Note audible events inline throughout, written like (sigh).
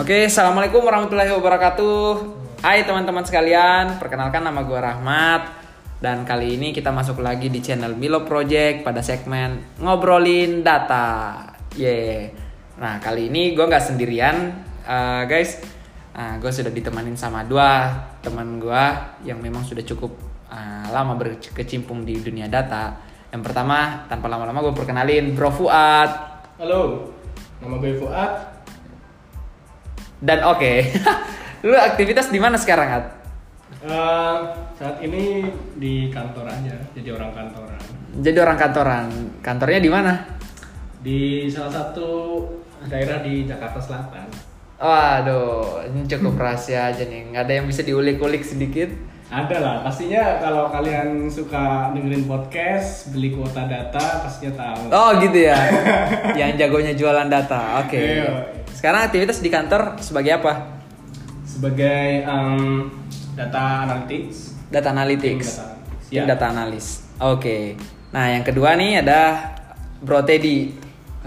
Oke, assalamualaikum warahmatullahi wabarakatuh. Hai teman-teman sekalian, perkenalkan nama gue Rahmat dan kali ini kita masuk lagi di channel Milo Project pada segmen ngobrolin data. Yeah. Nah kali ini gue nggak sendirian, uh, guys. Nah, gue sudah ditemanin sama dua teman gue yang memang sudah cukup uh, lama berkecimpung di dunia data. Yang pertama, tanpa lama-lama gue perkenalin Bro Fuad. Halo, nama gue Fuad. Dan oke, (laughs) lu aktivitas di mana sekarang, At? Uh, saat ini di kantor aja, jadi orang kantoran. Jadi orang kantoran. Kantornya di mana? Di salah satu daerah di Jakarta Selatan. Waduh, ini cukup (laughs) rahasia aja nih. Nggak ada yang bisa diulik-ulik sedikit. Ada lah, pastinya kalau kalian suka dengerin podcast, beli kuota data, pastinya tahu. Oh gitu ya. (laughs) yang jagonya jualan data. Oke. Iya. Sekarang aktivitas di kantor sebagai apa? Sebagai um, data analytics. Data analytics. Tim data ya. data analis. Oke. Nah, yang kedua nih ada Bro Teddy.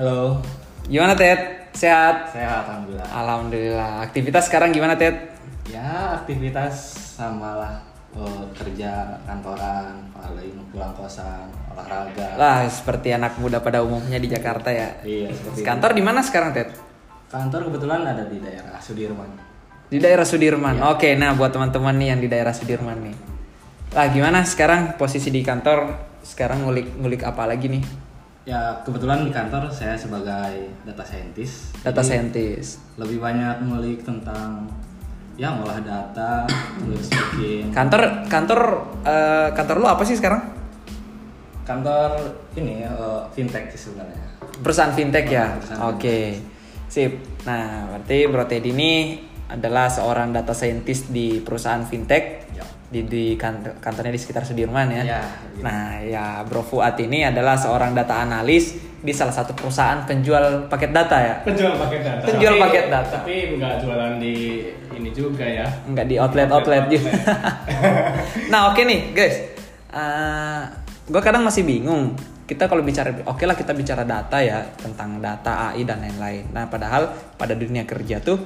Halo, Gimana Ted? Sehat? sehat alhamdulillah. Alhamdulillah. Aktivitas sekarang gimana Ted? Ya aktivitas sama lah, eh, kerja kantoran, paling pulang kosan, olahraga. Lah, seperti anak muda pada umumnya di Jakarta ya. Iya seperti itu. Kantor di mana sekarang Ted? Kantor kebetulan ada di daerah Sudirman. Di daerah Sudirman. Oke, nah buat teman-teman nih yang di daerah Sudirman nih. Lah gimana sekarang posisi di kantor? Sekarang ngulik-ngulik apa lagi nih? Ya kebetulan di kantor saya sebagai data scientist. Data scientist. Lebih banyak ngulik tentang ya ngolah data, terus bikin Kantor kantor eh, kantor lu apa sih sekarang? kantor ini eh, fintech sih sebenarnya. Perusahaan fintech ya. Oke. Sip. Nah, berarti Bro Teddy ini adalah seorang data scientist di perusahaan fintech Ya. di di kantor, kantornya di sekitar Sudirman ya. Ya, gitu. Nah, ya Bro Fuad ini adalah seorang data analis di salah satu perusahaan penjual paket data ya. Penjual paket data. Penjual Tapi- paket data. Tapi nggak jualan di ini juga ya. Enggak di outlet-outlet juga. (laughs) nah, oke nih, guys. gue kadang masih bingung. Kita kalau bicara, oke lah kita bicara data ya tentang data AI dan lain-lain. Nah, padahal pada dunia kerja tuh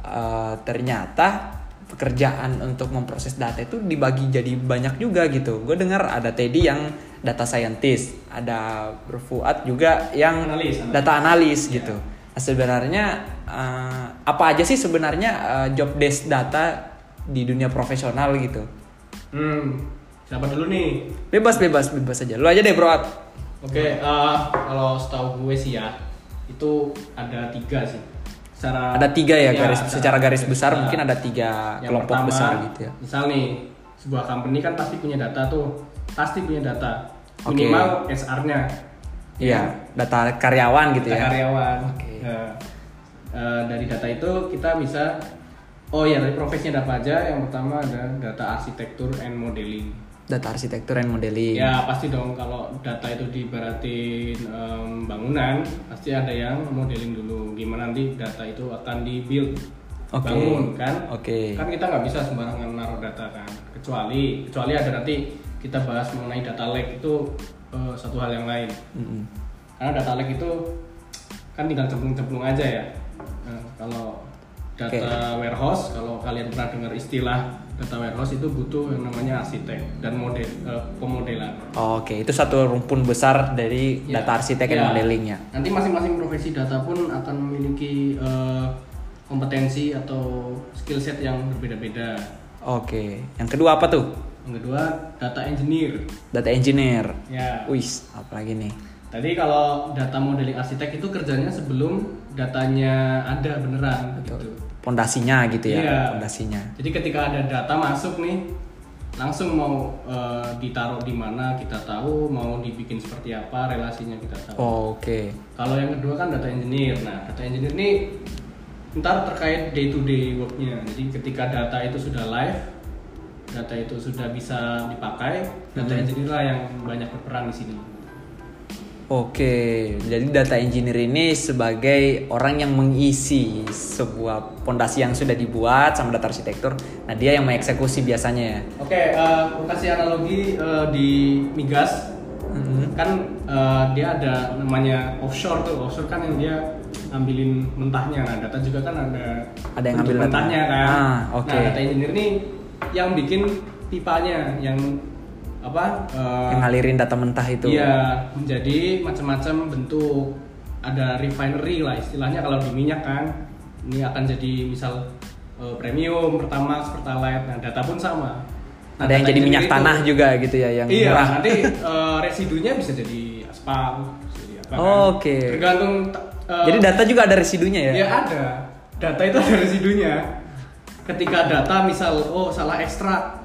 eh, ternyata pekerjaan untuk memproses data itu dibagi jadi banyak juga gitu. Gue dengar ada Teddy yang data scientist, ada Berfuat juga yang Analis, analis. data analis gitu. Nah, sebenarnya eh, apa aja sih sebenarnya eh, job desk data di dunia profesional gitu? Hmm, siapa dulu nih? Bebas bebas bebas aja. Lu aja deh bro. Oke, eh, kalau setahu gue sih ya, itu ada tiga sih. Secara Ada tiga ya, garis ada secara garis besar besar. mungkin ada tiga Yang kelompok pertama, besar gitu ya. Misal nih, sebuah company kan pasti punya data tuh, pasti punya data. Minimal SR-nya. Iya, data karyawan gitu Data ya. karyawan. Oke. Nah, eh, dari data itu kita bisa Oh ya, dari profesinya ada apa aja? Yang pertama ada data arsitektur and modeling. Data arsitektur and modeling. Ya pasti dong kalau data itu dibaratin em, bangunan pasti ada yang modeling dulu gimana nanti data itu akan di build Oke. bangun kan Oke. kan kita nggak bisa sembarangan naruh data kan kecuali kecuali ada nanti kita bahas mengenai data lake itu eh, satu hal yang lain Mm-mm. karena data lake itu kan tinggal cemplung-cemplung aja ya Nah, kalau data warehouse kalau kalian pernah dengar istilah data warehouse itu butuh yang namanya arsitek dan model eh, pemodelan Oke, itu satu rumpun besar dari Ya, data arsitek ya. modelingnya. Nanti masing-masing profesi data pun akan memiliki eh, kompetensi atau skill set yang berbeda-beda. Oke, yang kedua apa tuh? Yang kedua, data engineer. Data engineer. Ya. Wis, apa lagi nih? Tadi kalau data modeling arsitek itu kerjanya sebelum datanya ada beneran gitu. Pondasinya gitu ya, Iya. pondasinya. Jadi ketika ada data masuk nih, langsung mau eh, ditaruh di mana kita tahu, mau dibikin seperti apa, relasinya kita tahu. Oke. Kalau yang kedua kan data engineer. Nah, data engineer ini ntar terkait day to day worknya. Jadi ketika data itu sudah live, data itu sudah bisa dipakai, data engineer lah yang banyak berperan di sini. Oke, jadi data engineer ini sebagai orang yang mengisi sebuah pondasi yang sudah dibuat sama data arsitektur. Nah, dia yang mengeksekusi biasanya ya. Oke, eh, aku kasih analogi eh, di migas. Mhm. Kan eh, dia ada namanya offshore tuh. Offshore kan yang dia ngambilin mentahnya. Nah, data juga kan ada Ada yang ngambil mentahnya kan. Ah, oke. Nah, data engineer nih yang bikin pipanya yang apa? yang ngalirin data mentah itu Iya, menjadi macam-macam bentuk. Ada refinery lah istilahnya kalau di minyak kan. Ini akan jadi misal eh, premium, pertamax, pertalite. Nah, data pun sama. Nah, ada yang jadi minyak itu- tanah juga gitu ya yang iya, murah nanti eh, residunya bisa jadi aspal, bisa jadi apa. Oh, oke. Tergantung eh, jadi data juga ada residunya ya Ya ada. Data itu ada residunya. Ketika data misal oh salah ekstrak.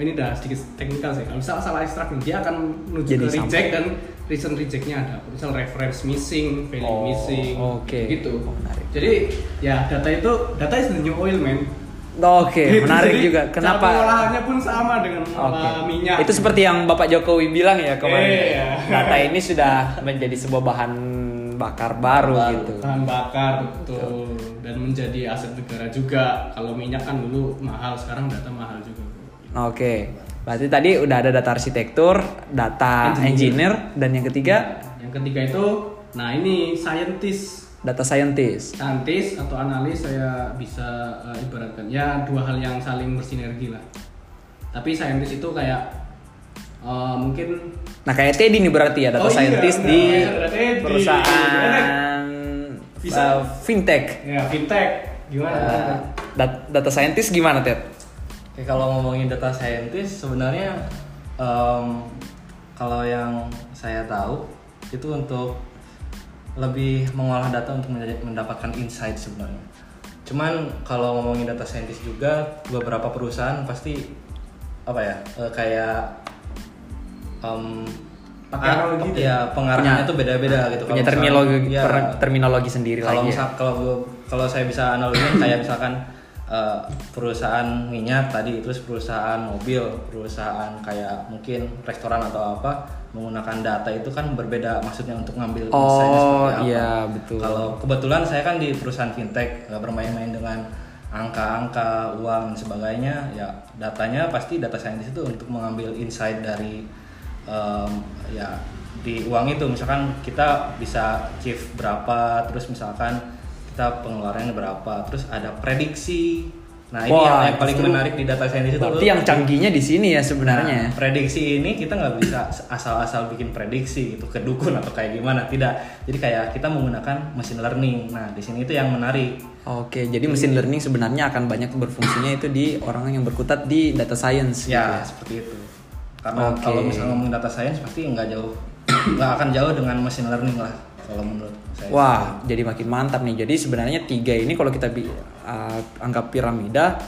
Oh, ini udah sedikit teknikal sih. Kalau misal salah ekstrak dia akan menuju Jadi ke reject sampai- dan reason rejectnya ada. Misal reference missing, value Oh, missing, oke. gitu. Oh, menarik. Jadi ya data itu data is the new oil man. oke Gitu. menarik Jadi, juga Cara kenapa pengolahannya pun sama dengan mengolah minyak. Itu seperti yang Bapak Jokowi bilang ya kemarin. Iya. Data ini sudah menjadi sebuah bahan bakar baru Baru. gitu. bahan bakar betul dan menjadi aset negara juga. Kalau minyak kan dulu mahal, sekarang data mahal juga. Oke. Berarti tadi udah ada data arsitektur, data engineer, Engineer. dan yang ketiga Yang ketiga itu, nah ini scientist, data scientist. scientist atau analis saya bisa eh, ibaratkan ya dua hal yang saling bersinergi lah. Tapi scientist itu kayak eh, mungkin Nah kayak Teddy nih berarti ya data Oh iya, scientist benar. di Teddy. perusahaan Bisa. uh, fintech. ya fintech gimana? Uh, dat- data scientist gimana Ted? Oke, kalau ngomongin data scientist sebenarnya em, kalau yang saya tahu itu untuk lebih mengolah data untuk mendapatkan insight sebenarnya. Cuman kalau ngomongin data scientist juga beberapa perusahaan pasti apa ya eh, kayak em, Pakai ah, analogi tuh. ya pengarahnya Punya- itu beda-beda gitu. Punya misal- terminologi ya, terminologi sendiri kalau lagi. ya? misal kalau kalau saya bisa analoginya kayak misalkan eh, perusahaan minyak tadi terus perusahaan mobil perusahaan kayak mungkin restoran atau apa menggunakan data itu kan berbeda maksudnya untuk ngambil Oh, apa. iya, betul. kalau kebetulan saya kan di perusahaan fintech nggak bermain-main dengan angka-angka uang dan sebagainya ya datanya pasti data scientist itu untuk mengambil insight dari em, ya di uang itu misalkan kita bisa chief berapa terus misalkan kita pengeluarannya berapa terus ada prediksi. Nah ini Wah, yang, yang paling menarik di data scientist itu Berarti yang canggihnya di sini ya sebenarnya. Nah, prediksi ini kita nggak bisa asal-asal bikin prediksi itu ke dukun atau kayak gimana tidak. Jadi kayak kita menggunakan machine learning. Nah di sini itu yang menarik. Oke, jadi mesin learning sebenarnya akan banyak berfungsinya itu di orang yang berkutat di data science gitu ya. ya. seperti itu. Karena Oke. kalau misalnya ngomong data science pasti nggak jauh nggak akan jauh dengan machine learning lah kalau menurut saya Wah, jadi makin mantap nih. Jadi sebenarnya tiga ini kalau kita bi- uh, anggap piramida,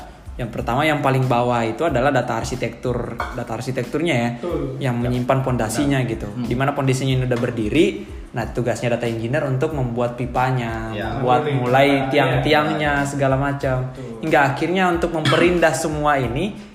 yang pertama yang paling bawah itu adalah data arsitektur, data arsitekturnya ya, Betul. yang menyimpan pondasinya gitu. Di mana pondasinya ini udah berdiri, nah tugasnya data engineer untuk membuat pipanya, Ya. Membuat mulai tiang-tiangnya segala macam, hingga akhirnya untuk memperindah semua ini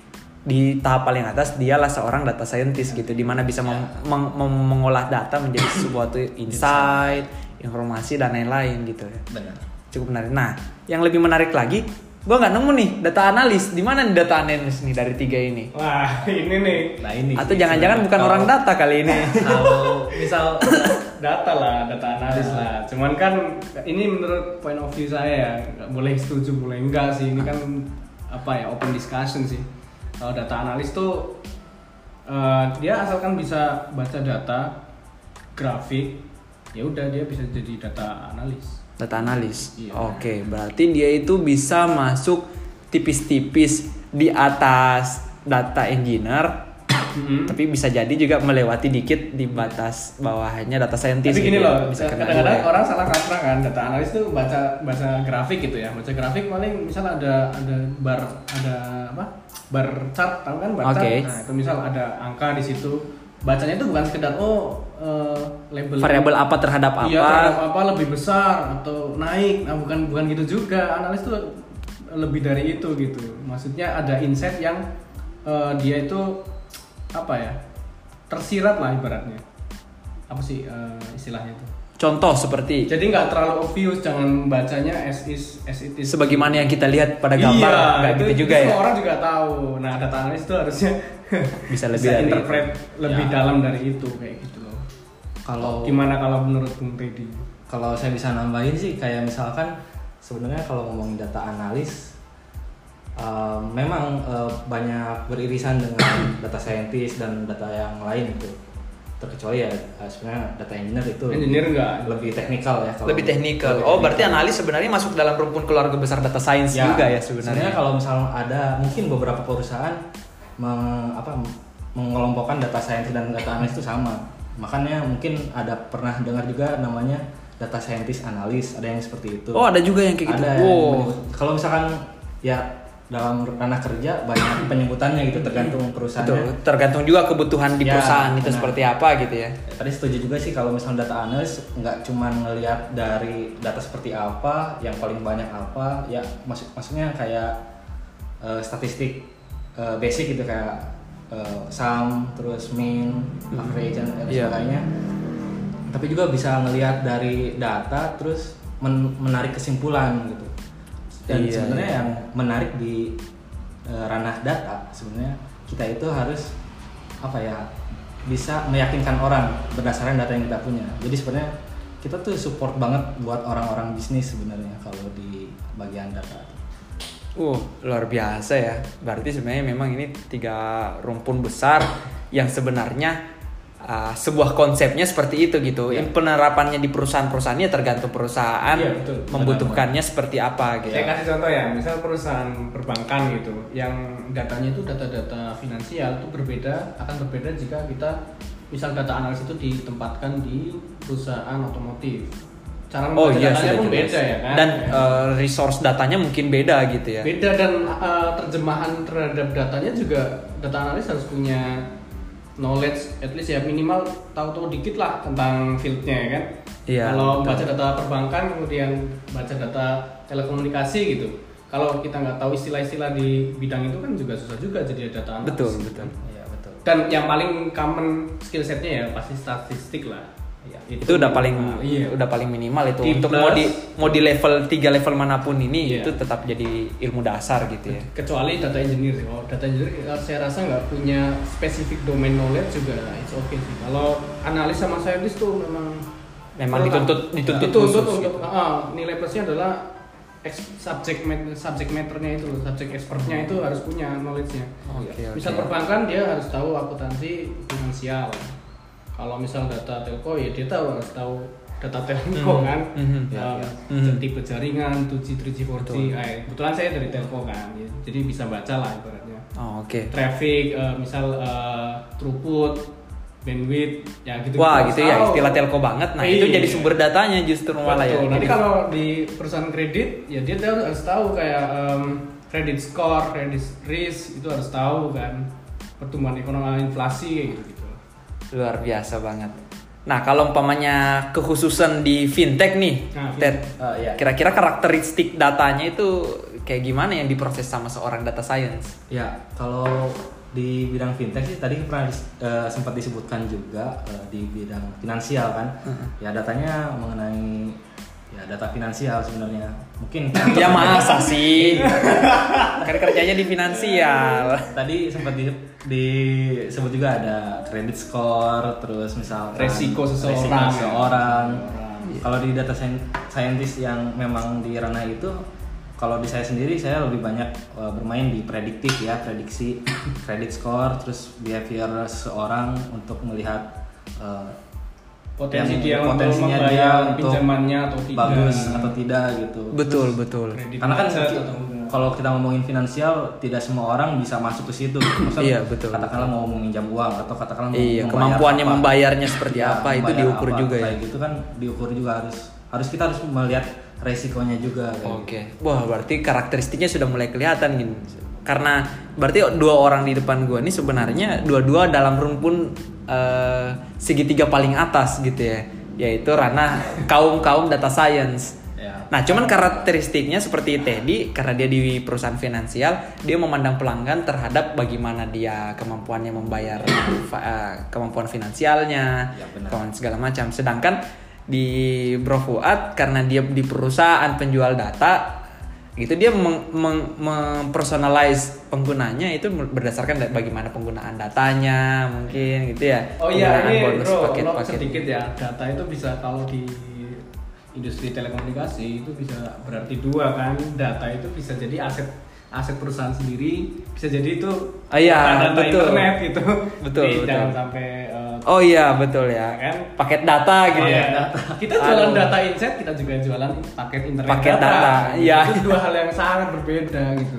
di tahap paling atas dialah seorang data scientist gitu di mana bisa mem- meng- mem- mengolah data menjadi (coughs) sebuah insight. informasi dan lain-lain gitu ya. Benar. Cukup menarik. Nah yang lebih menarik lagi gua nggak nemu nih data analis. Di mana nih data analis nih dari tiga ini? Wah ini nih. Nah ini. Atau jangan-jangan bukan orang data kali ini? (laughs) Kalau misal (laughs) data lah, data analis lah. Cuman kan ini menurut point of view saya ya, nggak boleh setuju, boleh enggak sih. Ini kan apa ya open discussion sih. Kalau data analis tuh eh, dia asalkan bisa baca data, grafik, ya udah dia bisa jadi data analis. data analis Iya. oke berarti dia itu bisa masuk tipis-tipis di atas data engineer Mm-hmm. tapi bisa jadi juga melewati dikit di batas bawahnya data scientist Tapi gini gitu ya. loh, bisa kadang-kadang ya. orang salah kaprah kan, data analis tuh baca baca grafik gitu ya. Baca grafik paling misal ada ada bar ada apa? Bar chart, tahu kan bar Oke. chart? Nah, itu misal ada angka di situ. Bacanya itu bukan sekedar oh eh, label variabel apa terhadap apa Iya, terhadap apa lebih besar atau naik. Nah, bukan bukan gitu juga. Analis tuh lebih dari itu gitu. Maksudnya ada insight yang eh, dia itu apa ya? Tersirat lah ibaratnya. Apa sih eh, istilahnya itu? contoh seperti Jadi nggak terlalu obvious, jangan bacanya as is as it is. sebagaimana yang kita lihat pada gambar Iya, nggak itu, gitu itu juga ya Semua orang juga tahu. Nah, data analis itu harusnya (laughs) Bisa lebih dari interpret lebih Ya. dalam dari itu kayak gitu loh. Kalau Gimana kalau menurut Bung Teddy? kalau saya bisa nambahin sih kayak misalkan sebenarnya kalau ngomongin data analis eh, memang eh, banyak beririsan dengan (coughs) data scientist dan data yang lain itu terkecuali ya eh, sebenarnya data engineer itu Engineer enggak? lebih teknikal ya kalau Lebih teknikal. Oh, berarti analis sebenarnya masuk dalam rumpun keluarga besar data science juga ya sebenarnya. kalau misalnya ada mungkin beberapa perusahaan meng- apa mengelompokkan data scientist dan data analis itu sama. Makanya mungkin ada pernah dengar juga namanya data scientist analis, ada yang seperti itu. Oh, ada juga yang kayak gitu. Ada Wow. Kalau misalkan ya dalam ranah kerja banyak penyebutannya gitu tergantung Betul, perusahaannya. tergantung juga kebutuhan di Ya, perusahaan itu benar. seperti apa gitu ya. Tadi setuju juga sih kalau misalnya data analis nggak cuma ngelihat dari data seperti apa, yang paling banyak apa, ya maksud maksudnya kayak eh, statistik eh, basic gitu kayak eh, sum, terus mean, average dan lain Iya. sebagainya. Tapi juga bisa ngelihat dari data terus men- menarik kesimpulan gitu. Dan Iya, sebenarnya iya. yang menarik di eh, ranah data sebenarnya kita itu harus apa ya bisa meyakinkan orang berdasarkan data yang kita punya. Jadi sebenarnya kita tuh support banget buat orang-orang bisnis sebenarnya kalau di bagian data. Uh, luar biasa ya. Berarti sebenarnya memang ini tiga rumpun besar yang sebenarnya uh, sebuah konsepnya seperti itu gitu. Yang Penerapannya di perusahaan-perusahaannya tergantung perusahaan Iya, betul. membutuhkannya seperti apa gitu. Saya kasih contoh ya, misal perusahaan perbankan gitu, yang datanya itu data-data finansial itu berbeda, akan berbeda jika kita misal data analis itu ditempatkan di perusahaan otomotif. Cara Oh iya datanya pun jelas. beda ya kan. Dan Ya. uh, resource datanya mungkin beda gitu ya. beda dan uh, terjemahan terhadap datanya juga data analis harus punya knowledge at least ya minimal tahu-tahu dikit lah tentang fieldnya ya kan Iya, kalau betul. baca data perbankan kemudian baca data telekomunikasi gitu kalau kita nggak tahu istilah-istilah di bidang itu kan juga susah juga jadi data analis Betul, betul. Iya betul. dan yang paling common skill setnya ya pasti statistik lah Iya. Itu udah paling iya udah paling minimal itu Di untuk plus- mau di mau di level 3 level mana pun ini Iya. itu tetap jadi ilmu dasar gitu ya. kecuali data engineer sih. Kalau data engineer eh, saya rasa nggak punya spesifik domain knowledge juga it's okay sih. Kalau analis sama scientist tuh memang Memang dituntut- lah. dituntut dituntut khusus untuk gitu. ah, nilai plusnya adalah subject matter subject matternya itu loh, subject expertnya itu harus punya knowledge-nya. Oke, Misal perbankan dia harus tahu akuntansi finansial. Kalau misal data telco ya dia tahu harus tahu data telco Mhm, kan. mhm, Ya, ya, Mhm. tipe jaringan 2G, 3G, 4G. Eh, kebetulan saya dari telco kan. ya. Jadi bisa baca lah ibaratnya. Oh, oke. Traffic eh, misal eh, throughput, bandwidth, ya gitu. Wah gitu ya istilah telco banget. Nah itu Iya. jadi sumber datanya justru malah ya. Nanti Jadi- kalau di perusahaan kredit, ya dia tahu- harus tahu kayak em, credit score, credit risk itu harus tahu kan pertumbuhan ekonomi inflasi kayak gitu. Luar biasa banget. Nah kalau umpamanya kekhususan di fintech nih, Nah, Ted, Oh, iya. kira-kira karakteristik datanya itu kayak gimana yang diproses sama seorang data science? Ya, kalau di bidang fintech sih tadi pernah eh, sempat disebutkan juga eh, di bidang finansial kan. Ya datanya mengenai ya data finansial sebenarnya. Mungkin (laughs) ya masa sih? kan kerjanya di finansial. tadi sempat di, disebut juga ada credit score, terus misal Resiko seseorang. resiko seseorang. Seseorang. Kalau di data scien- scientist yang memang di ranah itu, kalau di saya sendiri saya lebih banyak uh, bermain di prediktif ya, prediksi (coughs) credit score, terus behavior seseorang untuk melihat uh, Potensi yang dia untuk potensinya membayar dia untuk pinjamannya atau tidak. bagus atau tidak gitu. Betul betul. Kredit Karena kan kalau kita ngomongin finansial tidak semua orang bisa masuk ke situ. Maksudnya Iya, betul, Katakanlah mau meminjam uang atau katakanlah Iya membayar kemampuannya apa. membayarnya seperti Ya, apa itu diukur apa. juga ya. Kayak gitu kan diukur juga harus harus kita harus melihat resikonya juga. kayak Oke, wah berarti karakteristiknya sudah mulai kelihatan gini. Karena berarti dua orang di depan gua ini sebenarnya dua-dua dalam rumpun eh, segitiga paling atas gitu ya, yaitu ranah kaum kaum data science. Ya. Nah, cuman karakteristiknya seperti Teddy karena dia di perusahaan finansial, dia memandang pelanggan terhadap bagaimana dia kemampuannya membayar eh, kemampuan finansialnya, Ya, benar. kemampuan segala macam. Sedangkan di Bro Fuad karena dia di perusahaan penjual data, gitu dia meng, meng- mempersonalize penggunanya itu berdasarkan da- bagaimana penggunaan datanya mungkin gitu ya Oh iya ini bonus bro, paket- paket. sedikit ya. Data itu bisa kalau di industri telekomunikasi itu bisa berarti dua kan. Data itu bisa jadi aset aset perusahaan sendiri, bisa jadi itu Ah, iya, data betul. internet gitu. Betul, Jadi betul. jangan sampai oh iya betul ya Kan? paket data gitu Iya, ya data. Kita jualan Aduh. data insight, kita juga jualan paket internet Paket data, iya. Itu (laughs) dua hal yang sangat berbeda gitu.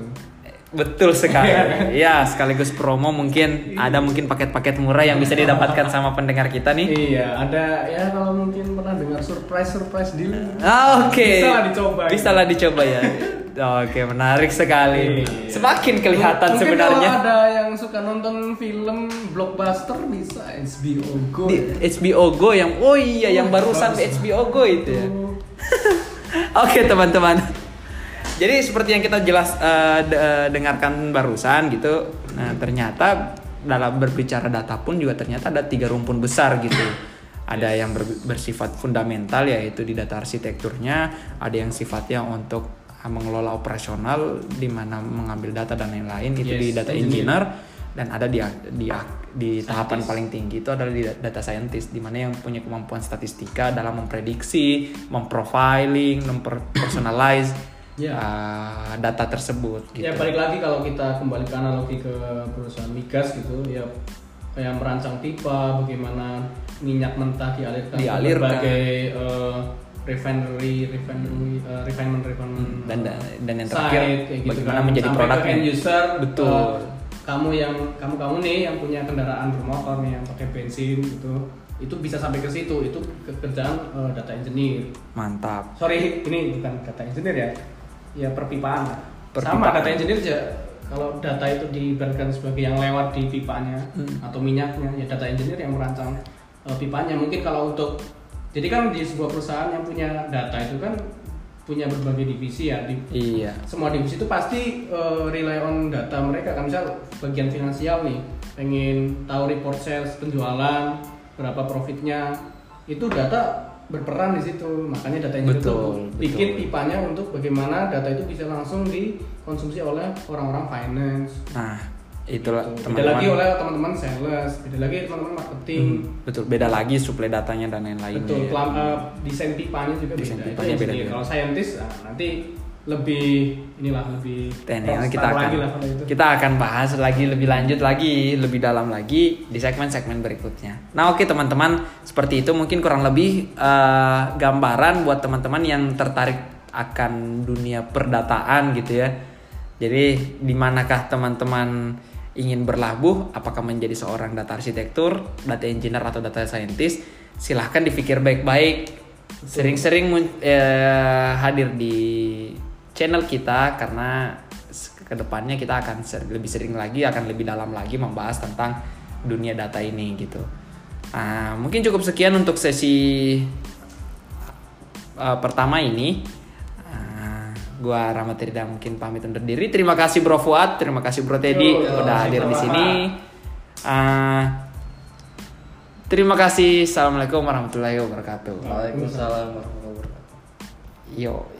Betul sekali. ya, sekaligus promo mungkin ada mungkin paket-paket murah yang bisa didapatkan (laughs) sama pendengar kita nih. Iya, ada ya kalau mungkin pernah dengar surprise surprise deal. Ah, Oke. Bisa lah dicoba. Bisa lah dicoba ya. (laughs) Oke, menarik sekali. Iya. Semakin kelihatan Mungkin sebenarnya. kalau ada yang suka nonton film blockbuster bisa HBO Go. di ya. HBO Go yang oh iya yang Oh, barusan di bagus. HBO Go itu ya. (laughs) Oke teman-teman. Jadi seperti yang kita jelas eh, dengarkan barusan gitu. Nah ternyata dalam berbicara data pun juga ternyata ada tiga rumpun besar gitu. Ada yang ber- bersifat fundamental yaitu di data arsitekturnya, ada yang sifatnya untuk mengelola operasional di mana mengambil data dan lain-lain itu Yes, di data engineer. engineer dan ada di di di tahapan paling tinggi itu adalah di data scientist di mana yang punya kemampuan statistika dalam memprediksi, memprofiling, mempersonalize (coughs) Ya. uh, data tersebut gitu. Ya balik lagi kalau kita kembali ke analogi ke perusahaan migas gitu ya kayak merancang pipa, bagaimana minyak mentah dialirkan, ke Dialirkan. berbagai eh, refinery, refinery, eh, refinement, refinement Dan- dan- dan yang terakhir, kayak bagaimana kan. menjadi Sampai ke end user. Betul. eh, kamu yang kamu kamu nih yang punya kendaraan bermotor nih yang pakai bensin gitu itu bisa sampai ke situ itu kerjaan eh, data engineer Mantap. sorry ini bukan data engineer ya ya perpipaan lah. Perpipaan. sama data engineer aja kalau data itu diberikan sebagai yang lewat di pipanya Hmm. atau minyaknya ya data engineer yang merancang uh, pipanya mungkin kalau untuk jadi kan di sebuah perusahaan yang punya data itu kan punya berbagai divisi ya. Di Iya. semua divisi itu pasti uh, rely on data mereka kan. Misal bagian finansial nih pengen tahu report sales penjualan berapa profitnya. Itu data berperan di situ. Makanya data itu Betul, bikin betul. pipanya untuk bagaimana data itu bisa langsung dikonsumsi oleh orang-orang finance. Nah, itulah Gitu. beda teman-teman. lagi oleh teman-teman sales beda lagi teman-teman marketing Hmm, betul, beda lagi suplai datanya dan lain-lainnya. betul ya. eh, desain pipanya juga Desain beda pipanya engineer. beda-beda. kalau scientist nah, nanti lebih inilah lebih rockstar kita akan lagi lah itu. kita akan bahas lagi lebih lanjut lagi lebih dalam lagi di segmen-segmen berikutnya. Nah oke teman-teman seperti itu mungkin kurang lebih eh, gambaran buat teman-teman yang tertarik akan dunia perdataan gitu ya. Jadi di manakah teman-teman ingin berlabuh? Apakah menjadi seorang data arsitektur, data engineer atau data scientist? Silahkan dipikir baik-baik. Sering-sering eh, hadir di channel kita karena ke depannya kita akan ser- lebih sering lagi akan lebih dalam lagi membahas tentang dunia data ini gitu. Nah, mungkin cukup sekian untuk sesi uh, pertama ini. Gua Rahmat Rida mungkin pamit undur diri. Terima kasih Bro Fuad, terima kasih Bro Teddy Yo, udah yo, hadir di sini. Uh, terima kasih. Assalamualaikum warahmatullahi wabarakatuh. Waalaikumsalam warahmatullahi wabarakatuh. Yo.